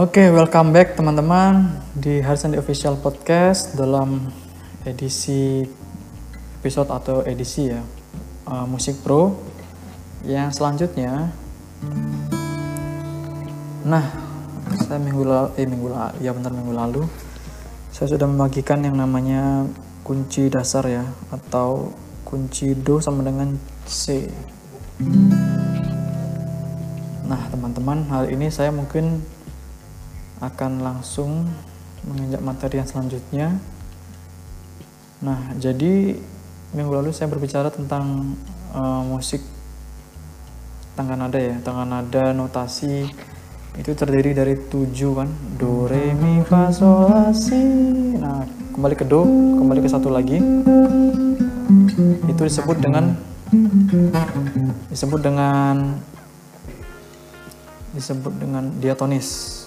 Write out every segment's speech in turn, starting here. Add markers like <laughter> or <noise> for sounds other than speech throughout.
Oke, welcome back teman-teman di Harsan Official Podcast dalam edisi episode atau edisi ya uh, Musik Pro yang selanjutnya. Nah, saya minggu lalu, eh minggu lalu, ya benar minggu lalu, saya sudah membagikan yang namanya kunci dasar ya atau kunci do sama dengan C. Nah, teman-teman, hal ini saya mungkin akan langsung menginjak materi yang selanjutnya. Nah, jadi minggu lalu saya berbicara tentang uh, musik tangga nada ya, tangga nada notasi itu terdiri dari tujuh kan, do, re, mi, fa, sol, la, si. Nah, kembali ke do, kembali ke satu lagi. Itu disebut dengan disebut dengan disebut dengan diatonis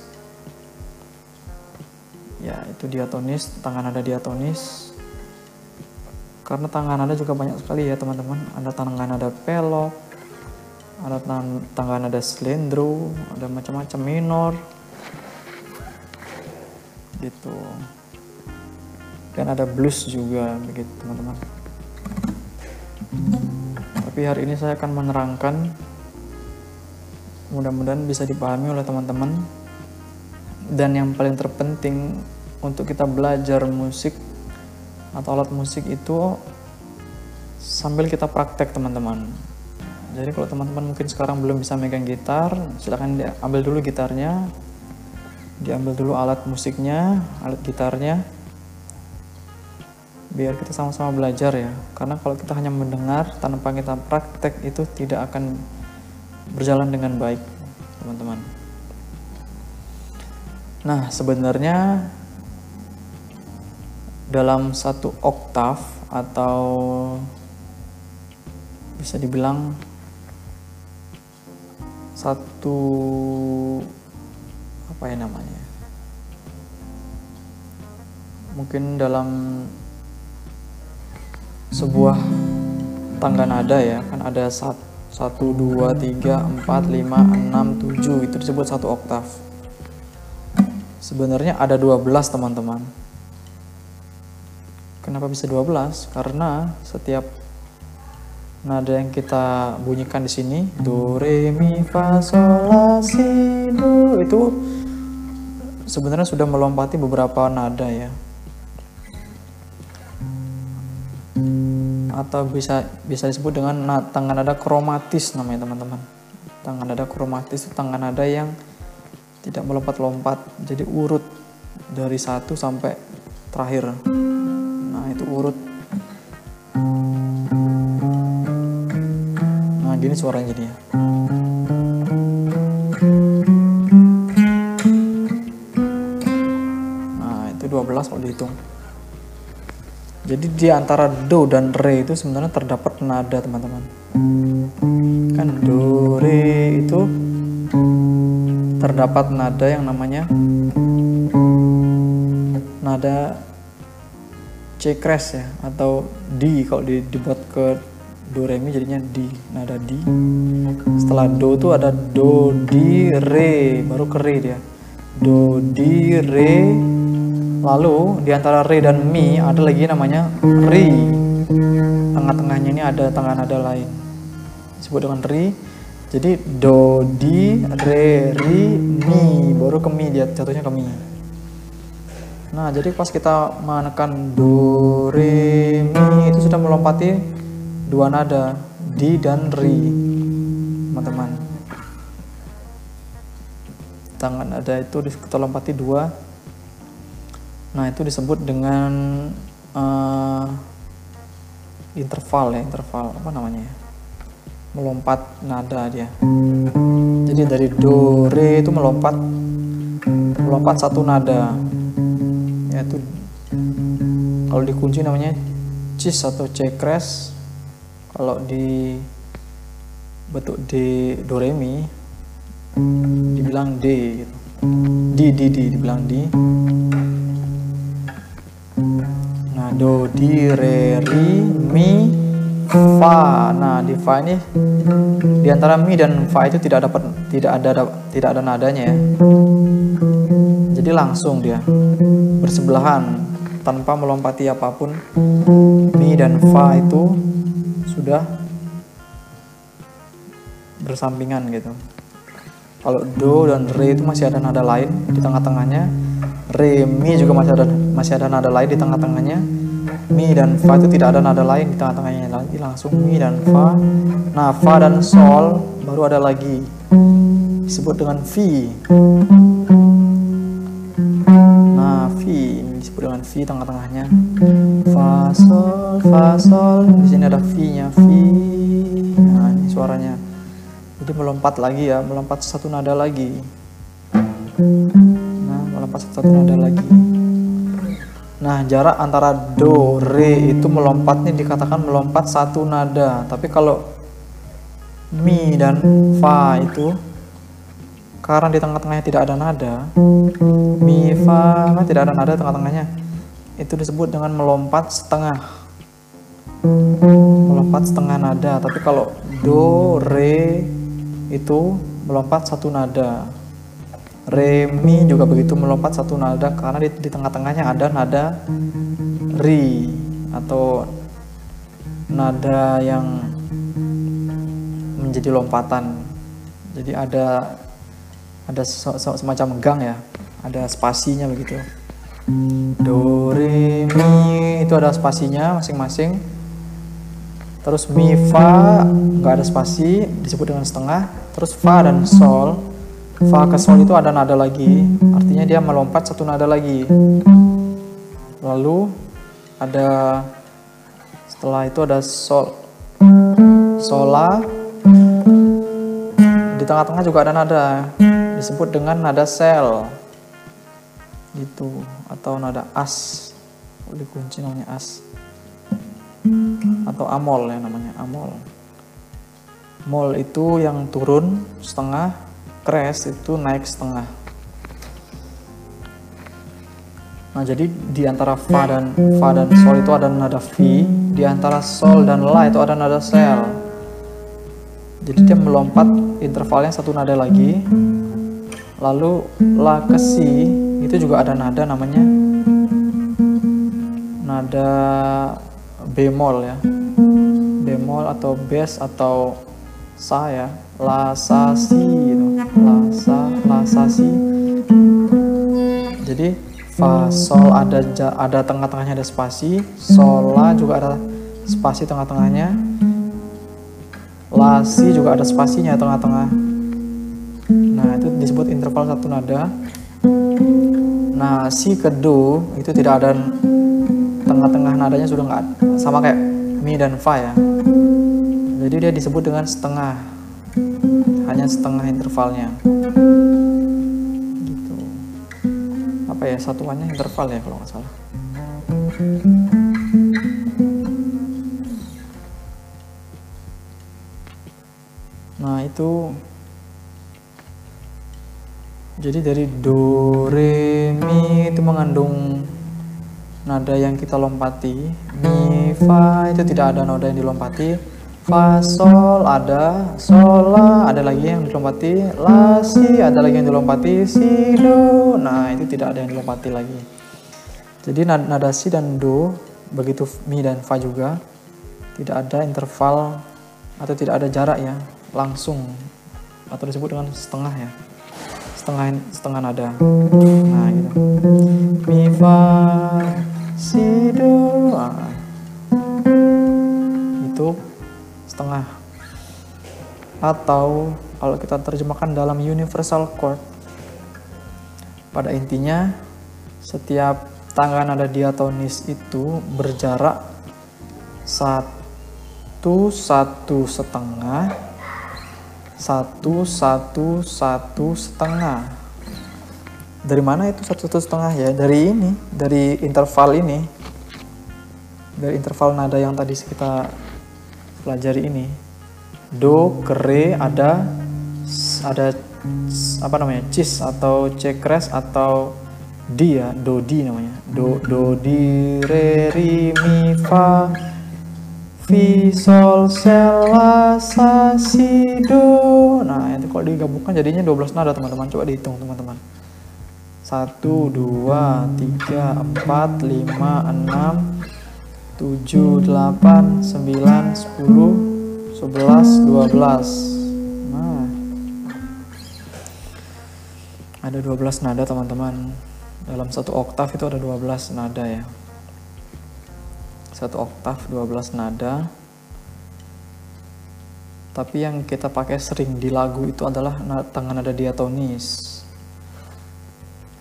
itu diatonis tangan nada diatonis. Karena tangan nada juga banyak sekali ya teman-teman. Ada tangan nada pelok ada tangan nada slendro ada macam-macam minor. Gitu. Dan ada blues juga begitu teman-teman. Tapi hari ini saya akan menerangkan. Mudah-mudahan bisa dipahami oleh teman-teman. Dan yang paling terpenting untuk kita belajar musik atau alat musik itu sambil kita praktek teman-teman. Jadi kalau teman-teman mungkin sekarang belum bisa megang gitar silahkan diambil dulu gitarnya. Diambil dulu alat musiknya alat gitarnya. Biar kita sama-sama belajar ya. Karena kalau kita hanya mendengar tanpa kita praktek itu tidak akan berjalan dengan baik teman-teman. Nah sebenarnya dalam satu oktav atau bisa dibilang satu apa ya namanya? Mungkin dalam sebuah tangga nada ya kan ada satu dua tiga empat lima enam tujuh itu disebut satu oktav. Sebenarnya ada 12 teman-teman Kenapa bisa 12? Karena setiap nada yang kita bunyikan di sini do re mi fa sol la si do itu sebenarnya sudah melompati beberapa nada ya. Atau bisa bisa disebut dengan tangan nada kromatis namanya teman-teman. Tangan nada kromatis itu tangan nada yang tidak melompat-lompat, jadi urut dari satu sampai terakhir itu urut. Nah gini suaranya jadinya. Nah itu 12 kalau dihitung. Jadi di antara do dan re itu sebenarnya terdapat nada teman-teman. Kan do re itu terdapat nada yang namanya nada C crash ya atau D kalau di, dibuat ke do re mi jadinya D. Nada D. Setelah do tuh ada do di re baru ke re dia. Do di re lalu di antara re dan mi ada lagi namanya ri tengah-tengahnya ini ada tengah nada lain. Disebut dengan ri jadi do di re ri mi. Baru ke mi dia jatuhnya ke mi Nah, jadi pas kita menekan do, re, mi itu sudah melompati dua nada, di dan ri, teman-teman. Tangan nada itu kita lompati dua. Nah, itu disebut dengan uh, interval ya, interval apa namanya? Melompat nada dia. Jadi dari do, re itu melompat melompat satu nada yaitu kalau dikunci namanya cis atau C crash kalau di bentuk D do re mi dibilang D gitu. D D D dibilang D. Nah do di re ri mi fa. Nah di fa ini di antara mi dan fa itu tidak dapat tidak ada tidak ada nadanya ya jadi langsung dia. Bersebelahan tanpa melompati apa pun. Mi dan fa itu sudah bersampingan gitu. Kalau do dan re itu masih ada nada lain di tengah-tengahnya. Re mi juga masih ada masih ada nada lain di tengah-tengahnya. Mi dan fa itu tidak ada nada lain di tengah-tengahnya lagi langsung mi dan fa. Nah fa dan sol baru ada lagi. Disebut dengan fi fi ini disebut dengan fi tengah-tengahnya. Fa sol fa sol di sini ada fi nya fi nah ini suaranya. Jadi melompat lagi ya melompat satu nada lagi. Nah melompat satu nada lagi. Nah, jarak antara do, re itu melompat nih dikatakan melompat satu nada. Tapi kalau mi dan fa itu karena di tengah-tengahnya tidak ada nada, mi fa kan tidak ada nada tengah-tengahnya. Itu disebut dengan melompat setengah. Melompat setengah nada. Tapi kalau do, re itu melompat satu nada. Re mi juga begitu melompat satu nada karena di, di tengah-tengahnya ada nada ri atau nada yang menjadi lompatan. Jadi ada ada semacam gang ya, ada spasinya begitu. Do re mi itu ada spasinya masing-masing. Terus mi fa nggak ada spasi disebut dengan setengah. Terus fa dan sol Fa ke sol itu ada nada lagi, artinya dia melompat satu nada lagi. Lalu ada setelah itu ada sol, sola. Di tengah-tengah juga ada nada, disebut dengan nada sel, gitu atau nada as, dikunci namanya as, atau amol ya namanya amol. Mol itu yang turun setengah crash itu naik setengah. Nah, jadi di antara fa dan fa dan sol itu ada nada fi, di antara sol dan la itu ada nada sel. Jadi dia melompat intervalnya satu nada lagi. Lalu la ke si itu juga ada nada namanya. Nada bemol ya. Bemol atau bes atau sa ya. Lasasi gitu. Lasa lasasi. Jadi fa sol ada ada tengah-tengahnya ada spasi. Sol la juga ada spasi tengah-tengahnya. Lasi juga ada spasinya tengah-tengah nah itu disebut interval satu nada. Nah si kedu itu tidak ada tengah-tengah nadanya sudah nggak sama kayak mi dan fa ya. Jadi dia disebut dengan setengah. Hanya setengah intervalnya. Gitu. Apa ya satuannya interval ya kalau nggak salah. Nah itu jadi dari do re mi itu mengandung nada yang kita lompati. Mi fa itu tidak ada nada yang dilompati. Fa sol ada sol la ada lagi yang dilompati. La si ada lagi yang dilompati. Si do nah itu tidak ada yang dilompati lagi. Jadi nada si dan do begitu mi dan fa juga tidak ada interval atau tidak ada jarak ya langsung atau disebut dengan setengah ya setengah setengah nada. Nah gitu. Mi fa si do nah, itu setengah. Atau kalau kita terjemahkan dalam universal chord pada intinya setiap tangga nada diatonis itu berjarak satu satu setengah satu satu satu setengah. Dari mana itu satu satu setengah ya? Dari ini dari interval ini. Dari interval nada yang tadi kita pelajari ini. Do ke re ada ada apa namanya? Cis atau cekres atau di ya? Do di namanya. Do do di re ri mi fa fi sol sel la sa si do nah itu kalau digabungkan jadinya 12 nada teman-teman. Coba dihitung teman-teman. Satu dua tiga empat lima enam tujuh delapan sembilan sepuluh sebelas dua belas. Nah. Ada 12 nada teman-teman. Dalam satu oktav itu ada 12 nada ya satu oktav 12 nada tapi yang kita pakai sering di lagu itu adalah tangan nada diatonis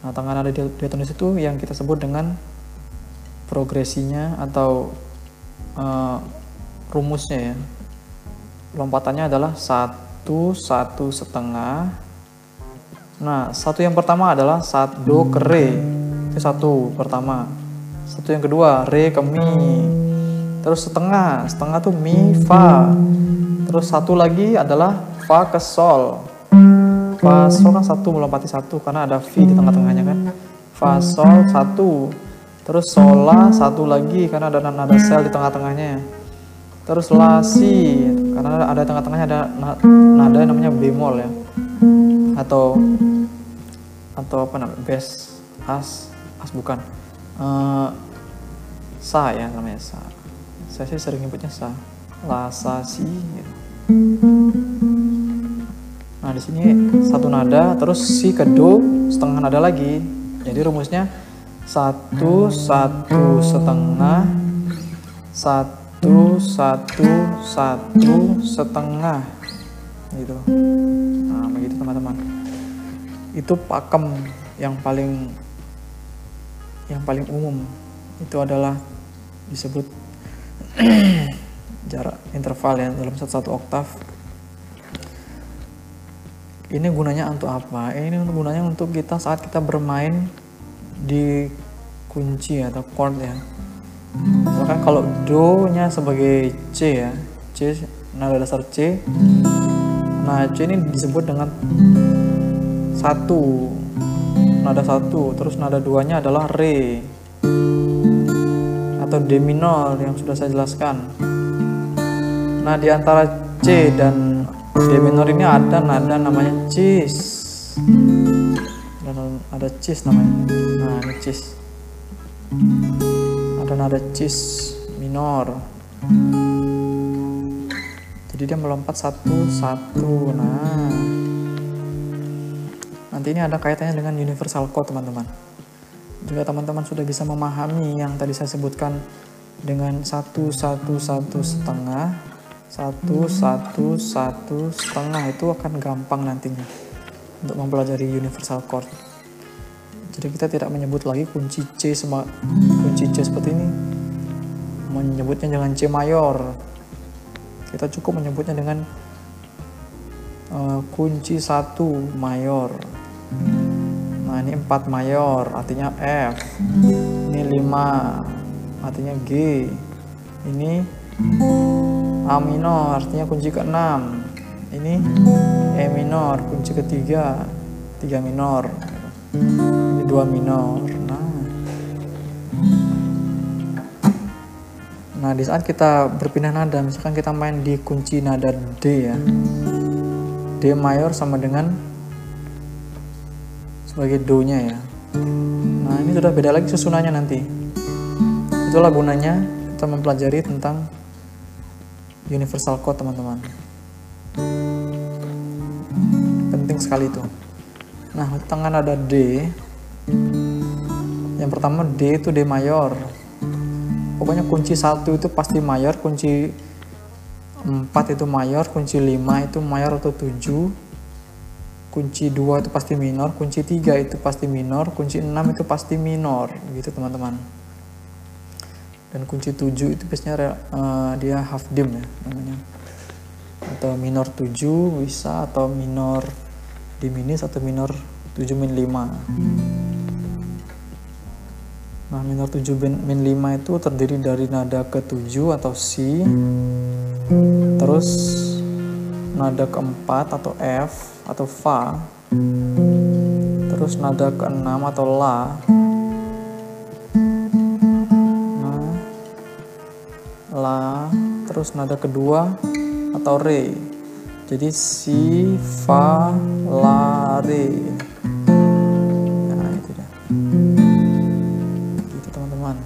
Nah, tangan nada diatonis itu yang kita sebut dengan progresinya atau uh, rumusnya ya. Lompatannya adalah satu satu setengah. Nah, satu yang pertama adalah satu do ke re. Itu satu pertama. Satu yang kedua re ke mi. Terus setengah, setengah tuh mi fa. Terus satu lagi adalah fa ke sol. Fa sol kan satu melompati satu karena ada v di tengah-tengahnya kan. Fa sol satu. Terus sola satu lagi karena ada nada sel di tengah-tengahnya. Terus la si karena ada tengah-tengahnya ada nada yang namanya bemol ya. Atau atau apa namanya bes as as bukan uh, sa ya namanya sa saya sih sering nyebutnya sa la sa si gitu. Nah, di sini satu nada, terus si ke do setengah nada lagi. Jadi rumusnya satu satu setengah satu satu satu setengah gitu. Nah, begitu teman-teman. Itu pakem yang paling yang paling umum itu adalah disebut <clears throat> jarak interval ya dalam satu, satu oktav ini gunanya untuk apa? Ini gunanya untuk kita saat kita bermain di kunci atau chord ya. Misalkan kalau do nya sebagai C ya, C nada dasar C. Nah C ini disebut dengan satu nada satu, terus nada duanya adalah re atau D minor yang sudah saya jelaskan. Nah di antara C dan D minor ini ada nada namanya cis. Dan ada cis namanya. Nah ini cis. Ada nada cis minor. Jadi dia melompat satu satu nah nanti ini ada kaitannya dengan universal chord teman-teman. Jika teman-teman sudah bisa memahami yang tadi saya sebutkan dengan satu satu satu setengah satu satu satu setengah itu akan gampang nantinya untuk mempelajari universal chord jadi kita tidak menyebut lagi kunci C sama kunci C seperti ini. Menyebutnya dengan C mayor. Kita cukup menyebutnya dengan uh, kunci satu mayor nah ini 4 mayor artinya F. Ini 5 artinya G. Ini A minor artinya kunci ke-6 ini E minor kunci ketiga 3 minor. Ini 2 minor nah. Nah di saat kita berpindah nada misalkan kita main di kunci nada D ya. D mayor sama dengan sebagai do nya ya. Nah ini sudah beda lagi susunannya nanti. Itulah gunanya kita mempelajari tentang universal code teman-teman. Penting sekali itu. Nah tangan ada D. Yang pertama D itu D mayor. Pokoknya kunci satu itu pasti mayor kunci 4 itu mayor kunci 5 itu mayor atau 7 kunci 2 itu pasti minor kunci 3 itu pasti minor kunci 6 itu pasti minor gitu teman-teman. Dan kunci 7 itu biasanya uh, dia half dim ya namanya. Atau minor 7 bisa atau minor diminis atau minor 7 min 5 nah minor 7 min 5 itu terdiri dari nada ke 7 atau C terus nada keempat atau F atau fa. Terus nada keenam atau la. Nah, la. Terus nada kedua atau re. Jadi si fa la re. Nah itu dah gitu teman-teman.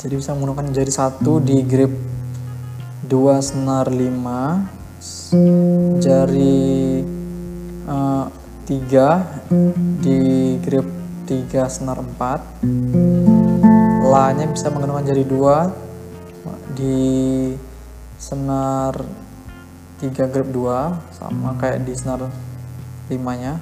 Jadi bisa menggunakan jari satu di grip 2 senar 5 jari uh, 3 di grip 3 senar 4 la nya bisa menggunakan jari 2 di senar 3 grip 2 sama kayak di senar 5 nya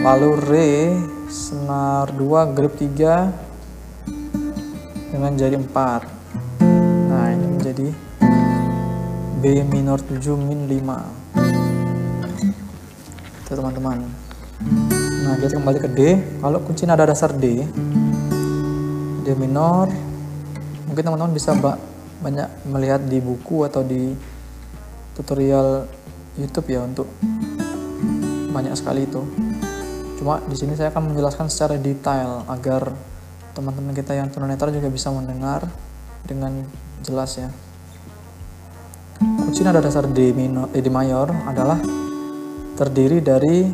lalu re senar 2 grip 3 dengan jari 4 B minor 7 min 5 itu teman-teman. Nah kita kembali ke D. Kalau kunci nada dasar D D minor mungkin teman-teman bisa banyak melihat di buku atau di tutorial YouTube ya untuk banyak sekali itu. Cuma di sini saya akan menjelaskan secara detail agar teman-teman kita yang tunanetra juga bisa mendengar dengan jelas ya. Kunci nada dasar D minor, eh, D mayor adalah terdiri dari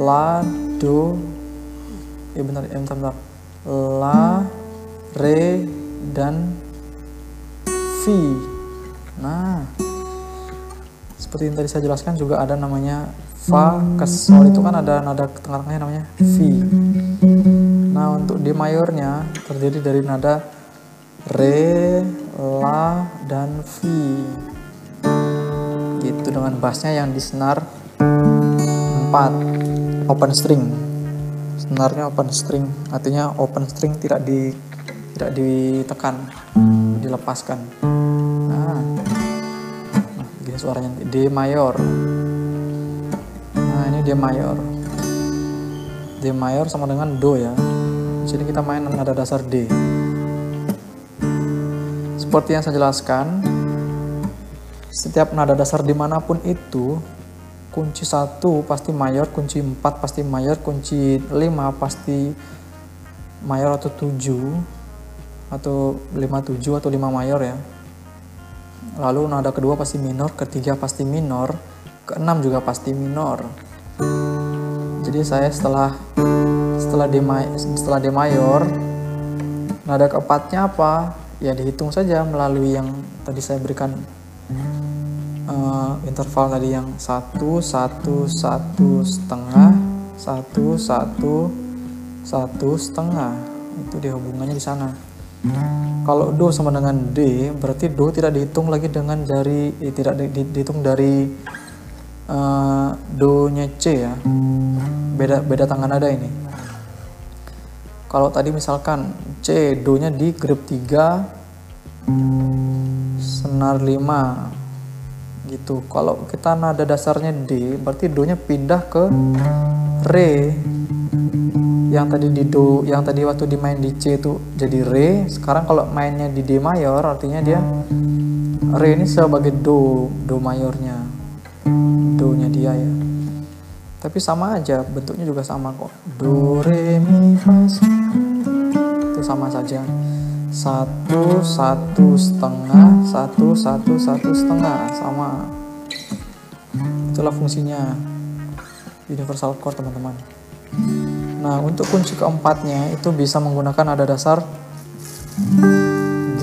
La, Do, ya benar, ya bentar, bentar. La, Re, dan fi. Nah, seperti yang tadi saya jelaskan juga ada namanya Fa, Kesol itu kan ada nada tengah-tengahnya namanya Fi. Nah, untuk D mayornya terdiri dari nada Re, La, dan fi. Gitu dengan bassnya yang di senar 4 open string. Senarnya open string, artinya open string tidak di tidak ditekan, dilepaskan. Nah, nah gini suaranya D mayor. Nah, ini D mayor. D mayor sama dengan Do ya sini kita main nada dasar D. Seperti yang saya jelaskan, setiap nada dasar di mana pun itu, kunci satu pasti mayor, kunci 4 pasti mayor, kunci 5 pasti mayor atau 7 atau 5 7 atau 5 mayor ya. Lalu nada kedua pasti minor, ketiga pasti minor, keenam juga pasti minor. Jadi saya setelah setelah D setelah D mayor nada keempatnya apa ya dihitung saja melalui yang tadi saya berikan uh, interval tadi yang satu satu satu setengah satu satu satu setengah. Itu dia hubungannya di sana. Kalau do sama dengan d berarti do tidak dihitung lagi dengan jari eh, tidak di, di, dihitung dari uh, do nya c ya. Beda beda tangan ada ini kalau tadi misalkan C do nya di grip 3 senar 5 gitu. Kalau kita nada dasarnya D berarti do nya pindah ke re. Yang tadi di do yang tadi waktu dimain di C itu jadi re. Sekarang kalau mainnya di D mayor artinya dia re ini sebagai do do mayornya. Do nya dia ya tapi sama aja bentuknya juga sama kok. Do re mi fa itu sama saja. Satu satu setengah satu satu satu setengah sama. Itulah fungsinya. Universal chord teman-teman. Nah untuk kunci keempatnya itu bisa menggunakan nada dasar G.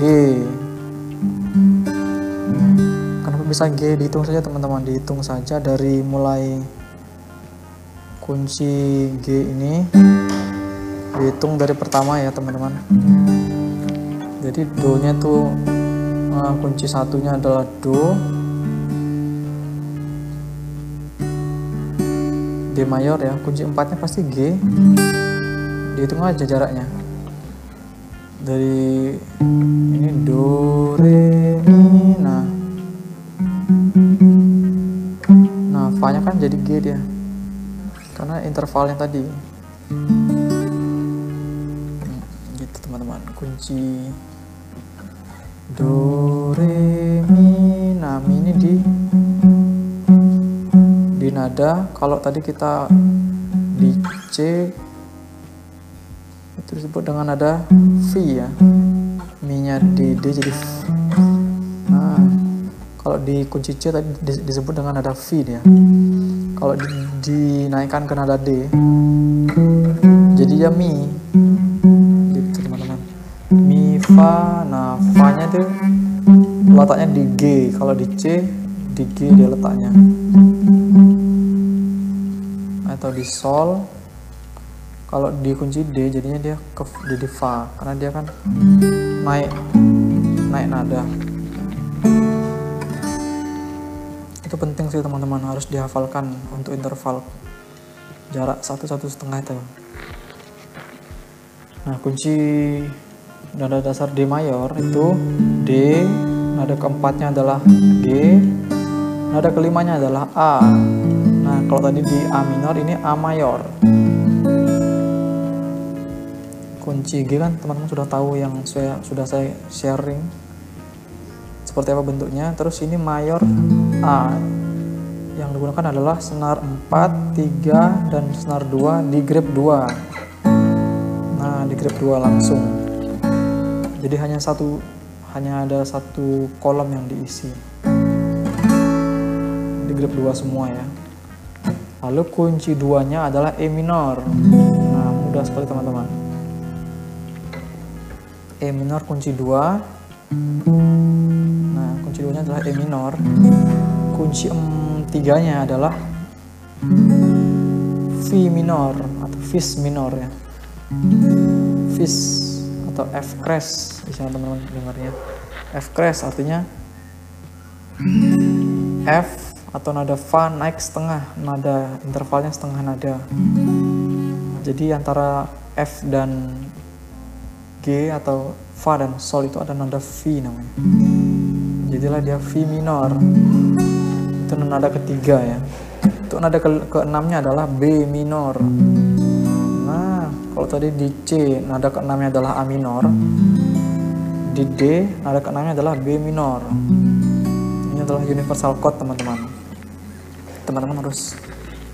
Kenapa bisa G? Dihitung saja teman-teman. Dihitung saja dari mulai kunci G ini dihitung dari pertama ya teman-teman. Jadi do nya tuh uh, kunci satunya adalah do. D mayor ya kunci empatnya pasti G. Dihitung aja jaraknya. Dari ini do re mi nah nah fa nya kan jadi G dia karena intervalnya tadi. Gitu teman-teman. Kunci. Do re mi nah mi ini di di nada. Kalau tadi kita di C itu disebut dengan nada V ya. Mi nya di D jadi nah kalau di kunci C tadi disebut dengan nada V dia kalau di, dinaikkan ke nada D. Jadi ya mi. Gitu teman-teman. Mi fa nah fa nya itu letaknya di G. Kalau di C di G dia letaknya. Atau di sol. Kalau di kunci D jadinya dia ke jadi fa. Karena dia kan naik naik nada itu penting sih teman-teman. Harus dihafalkan untuk interval. Jarak satu satu setengah itu. Nah kunci nada dasar D mayor itu D. Nada keempatnya adalah G. Nada kelimanya adalah A. Nah kalau tadi di A minor ini A mayor. Kunci G kan teman-teman sudah tahu yang saya sudah saya sharing. Seperti apa bentuknya. Terus ini mayor A. Yang digunakan adalah senar 4, 3, dan senar 2 di grip 2 nah di grip 2 langsung. Jadi hanya satu hanya ada satu kolom yang diisi. Di grip 2 semua ya. Lalu kunci 2 nya adalah E minor. Nah mudah sekali teman-teman. E minor kunci 2 nah kunci 2 nya adalah E minor kunci 4 tiganya adalah V minor atau Fis minor ya. Fis atau F crash bisa teman-teman dengarnya. F crash artinya F atau nada Fa naik setengah nada intervalnya setengah nada. Jadi antara F dan G atau Fa dan Sol itu ada nada V namanya. Jadilah dia V minor itu nada ketiga ya. Untuk nada ke keenamnya adalah B minor. Nah kalau tadi di C nada keenamnya adalah A minor. Di D nada keenamnya adalah B minor. Ini adalah universal chord teman-teman. Teman-teman harus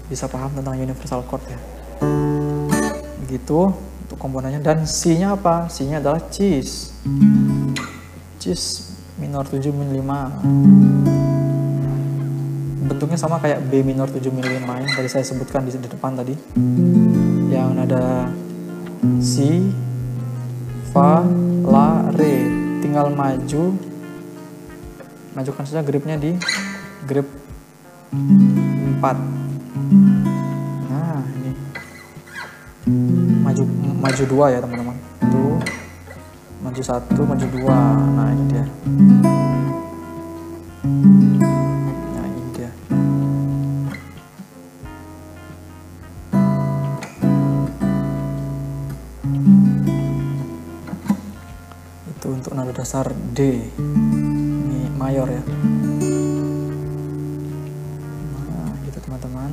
bisa paham tentang universal chord ya. Begitu untuk komponennya. Dan C nya apa? C nya adalah cis cis minor 7 min 5 bentuknya sama kayak B minor 7 mm yang tadi saya sebutkan di, depan tadi. Yang ada Si, Fa, La, Re. Tinggal maju. Majukan saja gripnya di grip 4 nah ini. Maju maju dua ya teman-teman. Tuh maju satu maju dua. Nah ini dia dasar D. Ini mayor ya. Gitu teman-teman?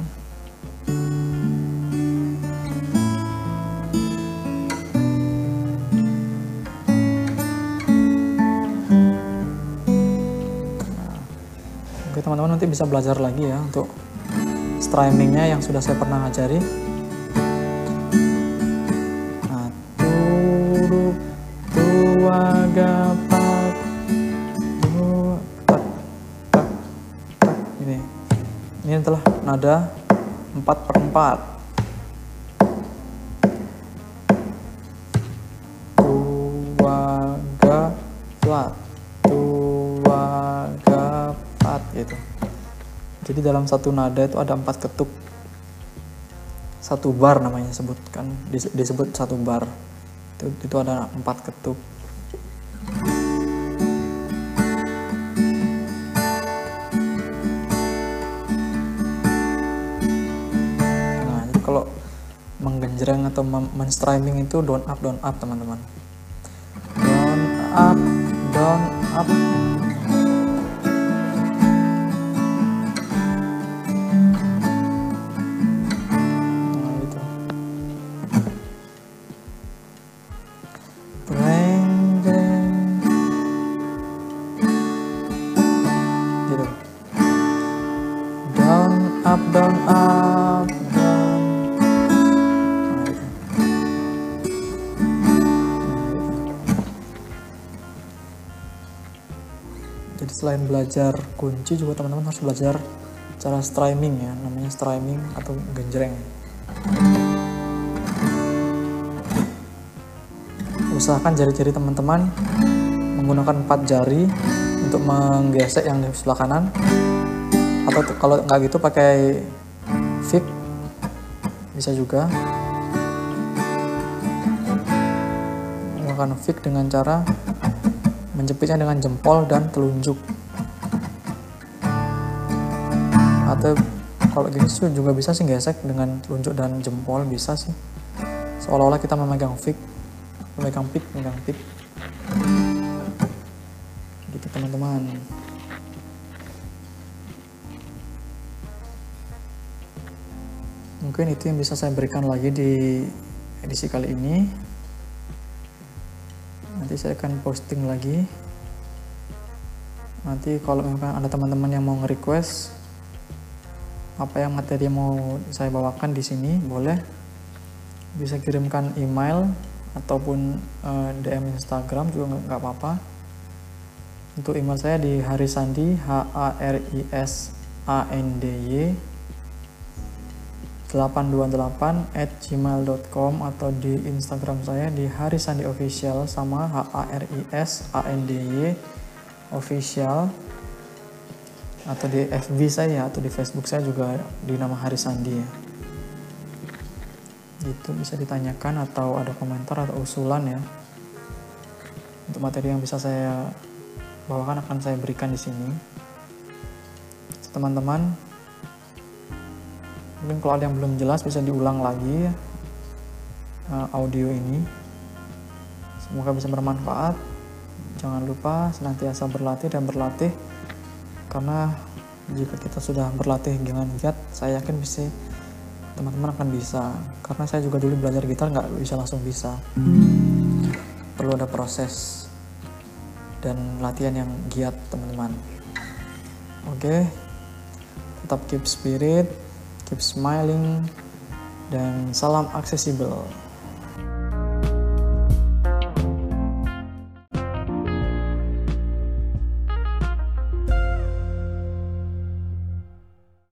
Nah, oke teman-teman nanti bisa belajar lagi ya untuk strimingnya yang sudah saya pernah ajari nada 4 per 4 dua ga flat. Dua ga flat gitu. Jadi dalam satu nada itu ada empat ketuk. Satu bar namanya sebutkan disebut satu bar. Itu, itu ada empat ketuk menjreng atau menstreaming itu down up down up teman-teman. Down up down up selain belajar kunci juga teman-teman harus belajar cara streaming ya namanya streaming atau genjreng. Usahakan jari-jari teman-teman menggunakan empat jari untuk menggesek yang di sebelah kanan. Atau kalau nggak gitu pakai fix bisa juga. Menggunakan fix dengan cara menjepitnya dengan jempol dan telunjuk. Atau kalau gini sih juga bisa sih gesek dengan telunjuk dan jempol bisa sih. Seolah-olah kita memegang pick memegang pick memegang pick gitu teman-teman. Mungkin itu yang bisa saya berikan lagi di edisi kali ini nanti saya akan posting lagi. Nanti kalau memang ada teman-teman yang mau nge-request apa yang materi mau saya bawakan di sini boleh. Bisa kirimkan email ataupun uh, eh, DM Instagram juga nggak apa-apa. Untuk email saya di harisandi h a r i s a n d y 828 at gmail.com atau di Instagram saya di harisandi official sama h a r i s a n d y official atau di FB saya atau di Facebook saya juga di nama Haris Sandi ya. Itu bisa ditanyakan atau ada komentar atau usulan ya. Untuk materi yang bisa saya bawakan akan saya berikan di sini. Teman-teman, mungkin kalau ada yang belum jelas bisa diulang lagi ya, audio ini. Semoga bisa bermanfaat. Jangan lupa senantiasa berlatih dan berlatih. Karena jika kita sudah berlatih dengan giat saya yakin bisa teman-teman akan bisa. Karena saya juga dulu belajar gitar nggak bisa langsung bisa. Perlu ada proses dan latihan yang giat teman-teman. Oke tetap keep spirit keep smiling dan salam aksesibel